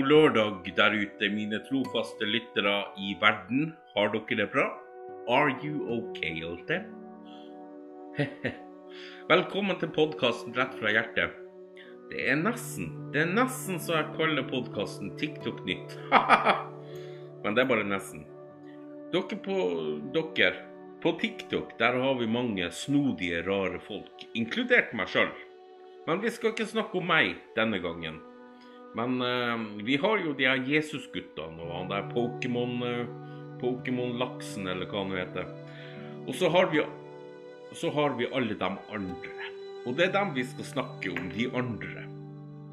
God lørdag der ute, mine trofaste lyttere i verden. Har dere det bra? Are you okay, Olte? Velkommen til podkasten Rett fra hjertet. Det er nesten, det er nesten så jeg kaller podkasten TikTok-nytt. Men det er bare nesten. Dere på, dere på TikTok, der har vi mange snodige, rare folk, inkludert meg sjøl. Men vi skal ikke snakke om meg denne gangen. Men eh, vi har jo de her Jesusguttene og han der eh, Pokémon-laksen, eller hva han heter. Og så har, vi, så har vi alle de andre. Og det er dem vi skal snakke om, de andre.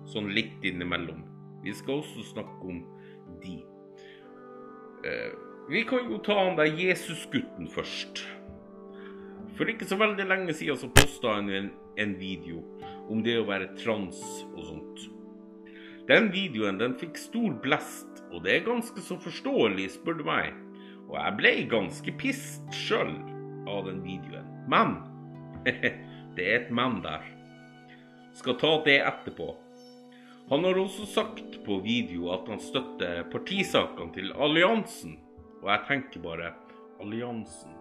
Sånn litt innimellom. Vi skal også snakke om de. Eh, vi kan jo ta han der Jesusgutten først. For ikke så veldig lenge siden så posta han en, en video om det å være trans og sånt. Den videoen den fikk stor blest, og det er ganske så forståelig, spør du meg. Og jeg ble ganske pissed sjøl av den videoen. Men det er et men der. Skal ta det etterpå. Han har også sagt på video at han støtter partisakene til alliansen. Og jeg tenker bare Alliansen.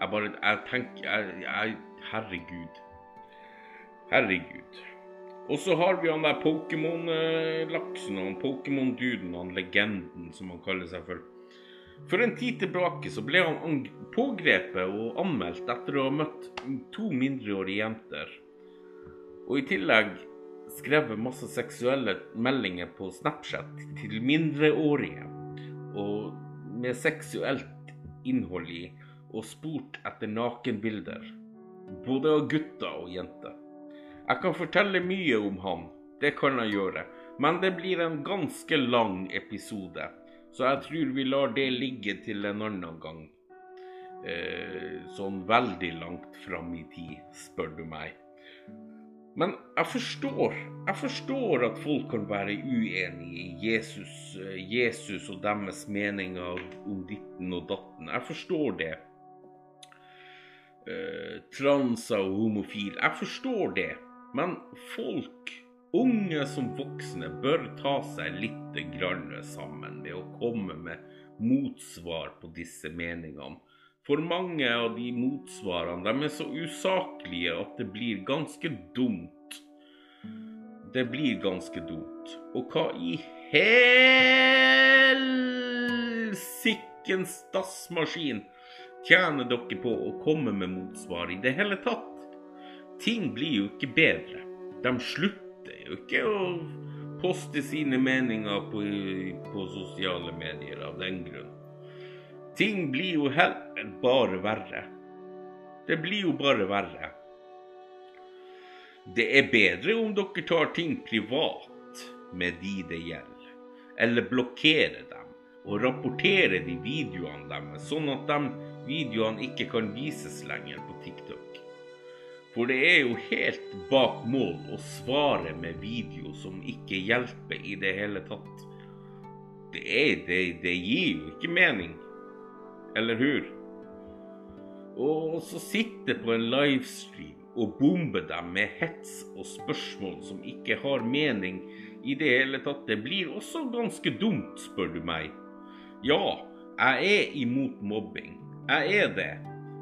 Jeg bare Jeg tenker jeg, jeg, Herregud. Herregud. Og så har vi han der Pokémon-laksen han Pokémon-duden, han legenden som han kaller seg for. For en tid tilbake så ble han pågrepet og anmeldt etter å ha møtt to mindreårige jenter. Og i tillegg skrevet masse seksuelle meldinger på Snapchat til mindreårige. Og med seksuelt innhold i, og spurt etter nakenbilder. Både av gutter og jenter. Jeg kan fortelle mye om han, det kan jeg gjøre, men det blir en ganske lang episode, så jeg tror vi lar det ligge til en annen gang. Eh, sånn veldig langt fram i tid, spør du meg. Men jeg forstår, jeg forstår at folk kan være uenige i Jesus, eh, Jesus og deres meninger om ditten og datten. Jeg forstår det. Eh, transer og homofil. Jeg forstår det. Men folk, unge som voksne, bør ta seg litt grann sammen med å komme med motsvar på disse meningene. For mange av de motsvarene de er så usaklige at det blir ganske dumt. Det blir ganske dumt. Og hva i helsikkens dassmaskin tjener dere på å komme med motsvar i det hele tatt? Ting blir jo ikke bedre. De slutter jo ikke å poste sine meninger på, på sosiale medier av den grunn. Ting blir jo heller bare verre. Det blir jo bare verre. Det er bedre om dere tar ting privat med de det gjelder, eller blokkerer dem og rapporterer de videoene deres, sånn at de videoene ikke kan vises lenger på TikTok. For det er jo helt bak mål å svare med video som ikke hjelper i det hele tatt. Det, er, det, det gir jo ikke mening. Eller hur? Og så sitte på en livestream og bombe dem med hets og spørsmål som ikke har mening i det hele tatt, det blir også ganske dumt, spør du meg. Ja, jeg er imot mobbing. Jeg er det.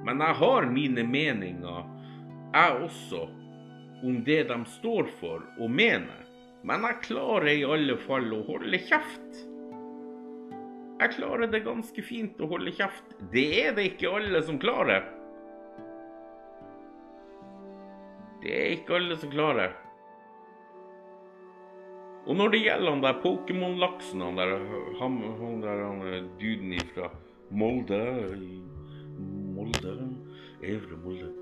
Men jeg har mine meninger, jeg også, om det de står for og mener. Men jeg klarer i alle fall å holde kjeft. Jeg klarer det ganske fint å holde kjeft. Det er det ikke alle som klarer. Det er ikke alle som klarer. Og når det gjelder han der Pokémon-laksen, han der, han, han der han, duden ifra Molde Molde Evre Molde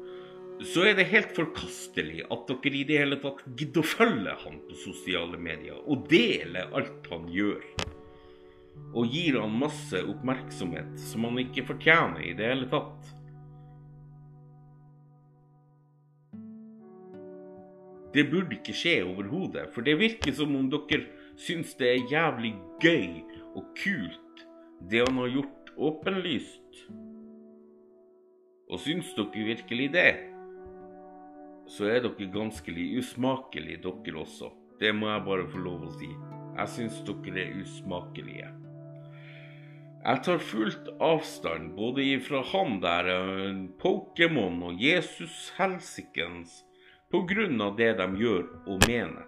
Så er det helt forkastelig at dere i det hele tatt gidder å følge han på sosiale medier og dele alt han gjør. Og gir han masse oppmerksomhet som han ikke fortjener i det hele tatt. Det burde ikke skje overhodet, for det virker som om dere syns det er jævlig gøy og kult, det han har gjort åpenlyst. Og syns dere virkelig det, så er dere ganske usmakelige, dere også. Det må jeg bare få lov å si. Jeg syns dere er usmakelige. Jeg tar fullt avstand både ifra han der eh, Pokémon og Jesus helsikens på grunn av det de gjør og mener.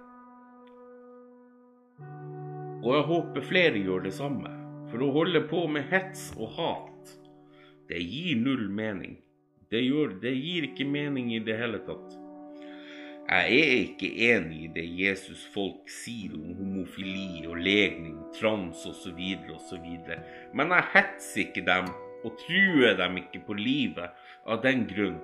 Og jeg håper flere gjør det samme, for å holde på med hets og hat, det gir null mening. Det, gjør, det gir ikke mening i det hele tatt. Jeg er ikke enig i det Jesus folk sier om homofili og legning, trans osv. osv. Men jeg hetser ikke dem og truer dem ikke på livet av den grunn.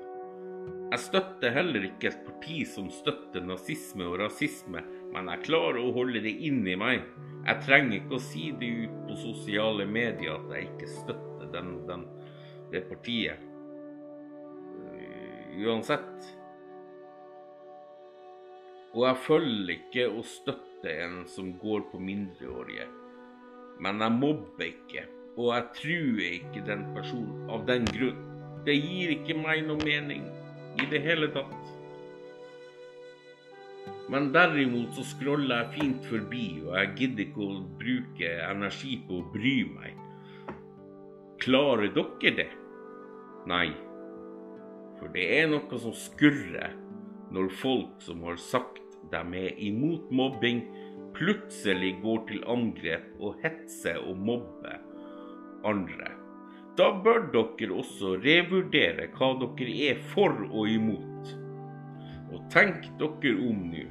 Jeg støtter heller ikke et parti som støtter nazisme og rasisme, men jeg klarer å holde det inni meg. Jeg trenger ikke å si det ut på sosiale medier at jeg ikke støtter den, den, det partiet. Uansett. Og jeg følger ikke å støtte en som går på mindreårige. Men jeg mobber ikke, og jeg truer ikke den personen av den grunn. Det gir ikke meg noe mening i det hele tatt. Men derimot så scroller jeg fint forbi, og jeg gidder ikke å bruke energi på å bry meg. Klarer dere det? Nei. For det er noe som skurrer når folk som har sagt de er imot mobbing, plutselig går til angrep og hetser og mobber andre. Da bør dere også revurdere hva dere er for og imot. Og tenk dere om nå,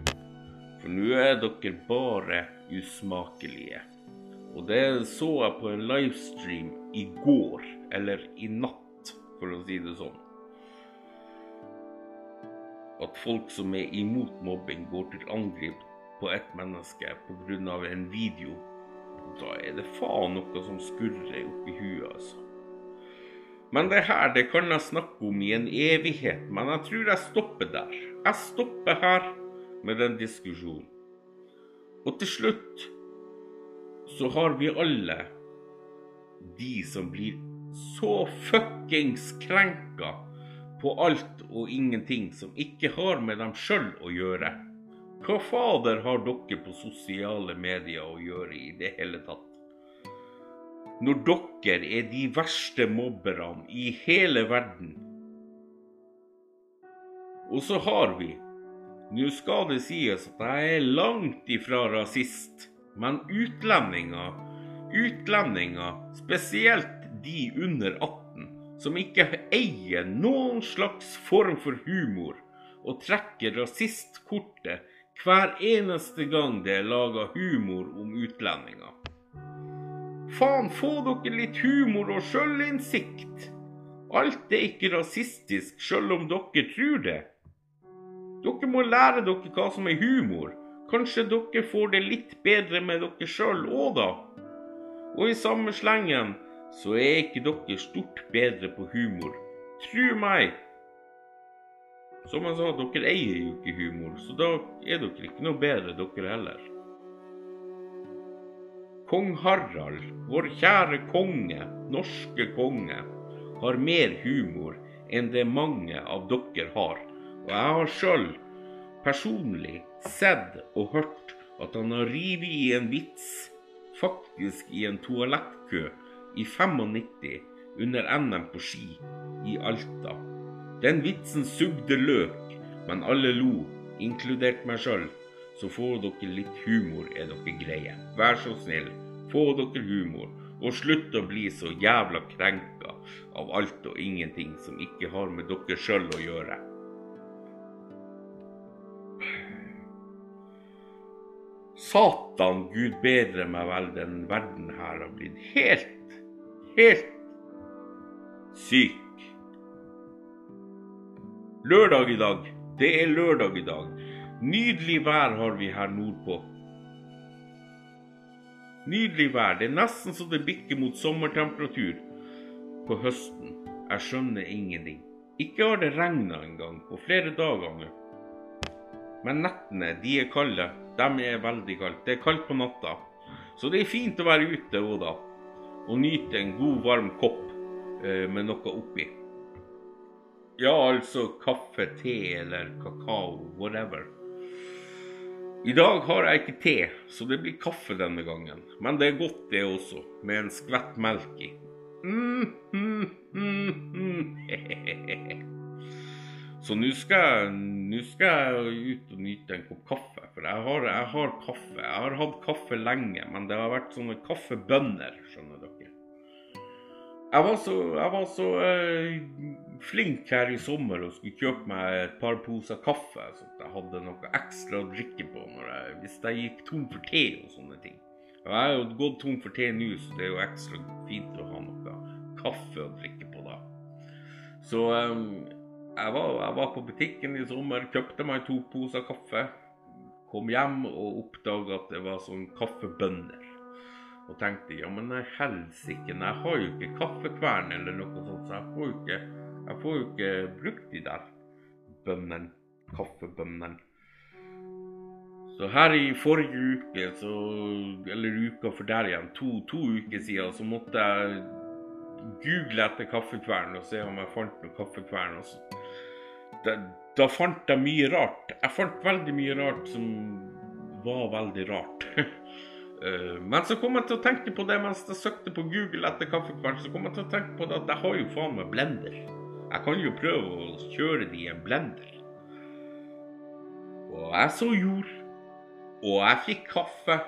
for nå er dere bare usmakelige. Og det så jeg på en livestream i går, eller i natt, for å si det sånn at folk som er imot mobbing, går til angrep på ett menneske pga. en video, da er det faen noe som skurrer oppi huet, altså. Men det her det kan jeg snakke om i en evighet, men jeg tror jeg stopper der. Jeg stopper her med den diskusjonen. Og til slutt så har vi alle de som blir så fuckings krenka på alt og ingenting som ikke har med dem sjøl å gjøre. Hva fader har dere på sosiale medier å gjøre i det hele tatt? Når dere er de verste mobberne i hele verden. Og så har vi Nå skal det sies at jeg er langt ifra rasist, men utlendinger, utlendinger, spesielt de under 18 som ikke eier noen slags form for humor, og trekker rasistkortet hver eneste gang det er laga humor om utlendinger. Faen, få dere litt humor og sjølinnsikt. Alt er ikke rasistisk, sjøl om dere tror det. Dere må lære dere hva som er humor. Kanskje dere får det litt bedre med dere sjøl òg, da. Og i samme slengen så er ikke dere stort bedre på humor. Tru meg! Som han sa, dere eier jo ikke humor, så da er dere ikke noe bedre, dere heller. Kong Harald, vår kjære konge, norske konge, har mer humor enn det mange av dere har. Og jeg har sjøl personlig sett og hørt at han har revet i en vits, faktisk i en toalettkø, i 95 under NM på ski i Alta. Den vitsen sugde løk, men alle lo, inkludert meg sjøl. Så får dere litt humor, er dere greie. Vær så snill, få dere humor. Og slutt å bli så jævla krenka av alt og ingenting som ikke har med dere sjøl å gjøre. Satan, gud bedre meg vel, den verden her har blitt helt helt syk. Lørdag i dag. Det er lørdag i dag. Nydelig vær har vi her nordpå. Nydelig vær. Det er nesten så det bikker mot sommertemperatur på høsten. Jeg skjønner ingenting. Ikke har det regna engang på flere dager. Men nettene, de er kalde. De er veldig kalde. Det er kaldt på natta. Så det er fint å være ute òg, da og nyte en god, varm kopp eh, med noe oppi. Ja, altså kaffe, te eller kakao, whatever. I dag har jeg ikke te, så det blir kaffe denne gangen. Men det er godt, det også, med en skvett melk i. Mm, mm, mm. Så nå skal, skal jeg ut og nyte en kopp kaffe. For jeg har, jeg har kaffe. Jeg har hatt kaffe lenge, men det har vært sånne kaffebønner, skjønner dere. Jeg var så, jeg var så eh, flink her i sommer og skulle kjøpe meg et par poser kaffe, så jeg hadde noe ekstra å drikke på jeg, hvis jeg gikk tom for te og sånne ting. Og jeg har jo gått tom for te nå, så det er jo ekstra fint å ha noe kaffe å drikke på da. Så eh, jeg, var, jeg var på butikken i sommer, kjøpte meg to poser kaffe. Kom hjem og oppdaga at det var sånn kaffebønner. Og tenkte ja, men helsike, jeg har jo ikke kaffekvern eller noe sånt, så jeg får jo ikke, jeg får jo ikke brukt de der bønnene. Kaffebønnene. Så her i forrige uke, så, eller uka for der igjen, to, to uker siden, så måtte jeg google etter kaffekvern og se om jeg fant noe kaffekvern. Og så, da, da fant jeg mye rart. Jeg fant veldig mye rart som var veldig rart. Eh, Men så kom jeg til å tenke på det mens jeg søkte på Google etter kaffekvern. Så kom jeg til å tenke på det at jeg har jo faen meg blender. Jeg kan jo prøve å kjøre det i en blender. Og jeg så jord. Og jeg fikk kaffe.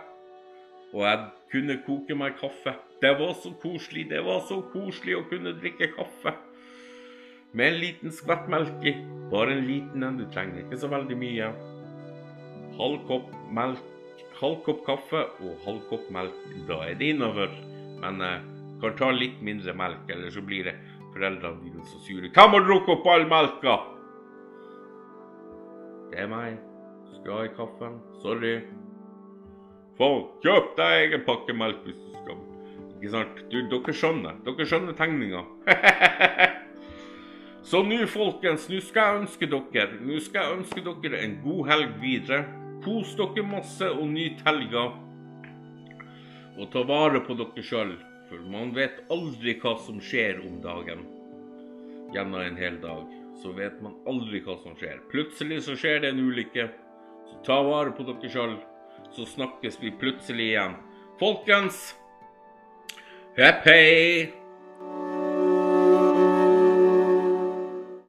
Og jeg kunne koke meg kaffe. Det var så koselig. Det var så koselig å kunne drikke kaffe. Med en liten skvett melk i. Bare en liten en. Du trenger ikke så veldig mye. Halv kopp melk, halv kopp kaffe og halv kopp melk. Da er det innover. Men eh, kan ta litt mindre melk, eller så blir det foreldrene dine så sure. Hvem har drukket opp all melka? Det er meg. Skal ha i kaffen. Sorry. Folk, kjøp deg egen pakke melk hvis du skal. Ikke sant? Du, dere skjønner. Dere skjønner tegninga. Så nå, folkens, nå skal jeg ønske dere Nå skal jeg ønske dere en god helg videre. Kos dere masse og nyt helga. Og ta vare på dere sjøl, for man vet aldri hva som skjer om dagen. Gjennom en hel dag. Så vet man aldri hva som skjer. Plutselig så skjer det en ulykke. Så ta vare på dere sjøl, så snakkes vi plutselig igjen. Folkens, hepp hei!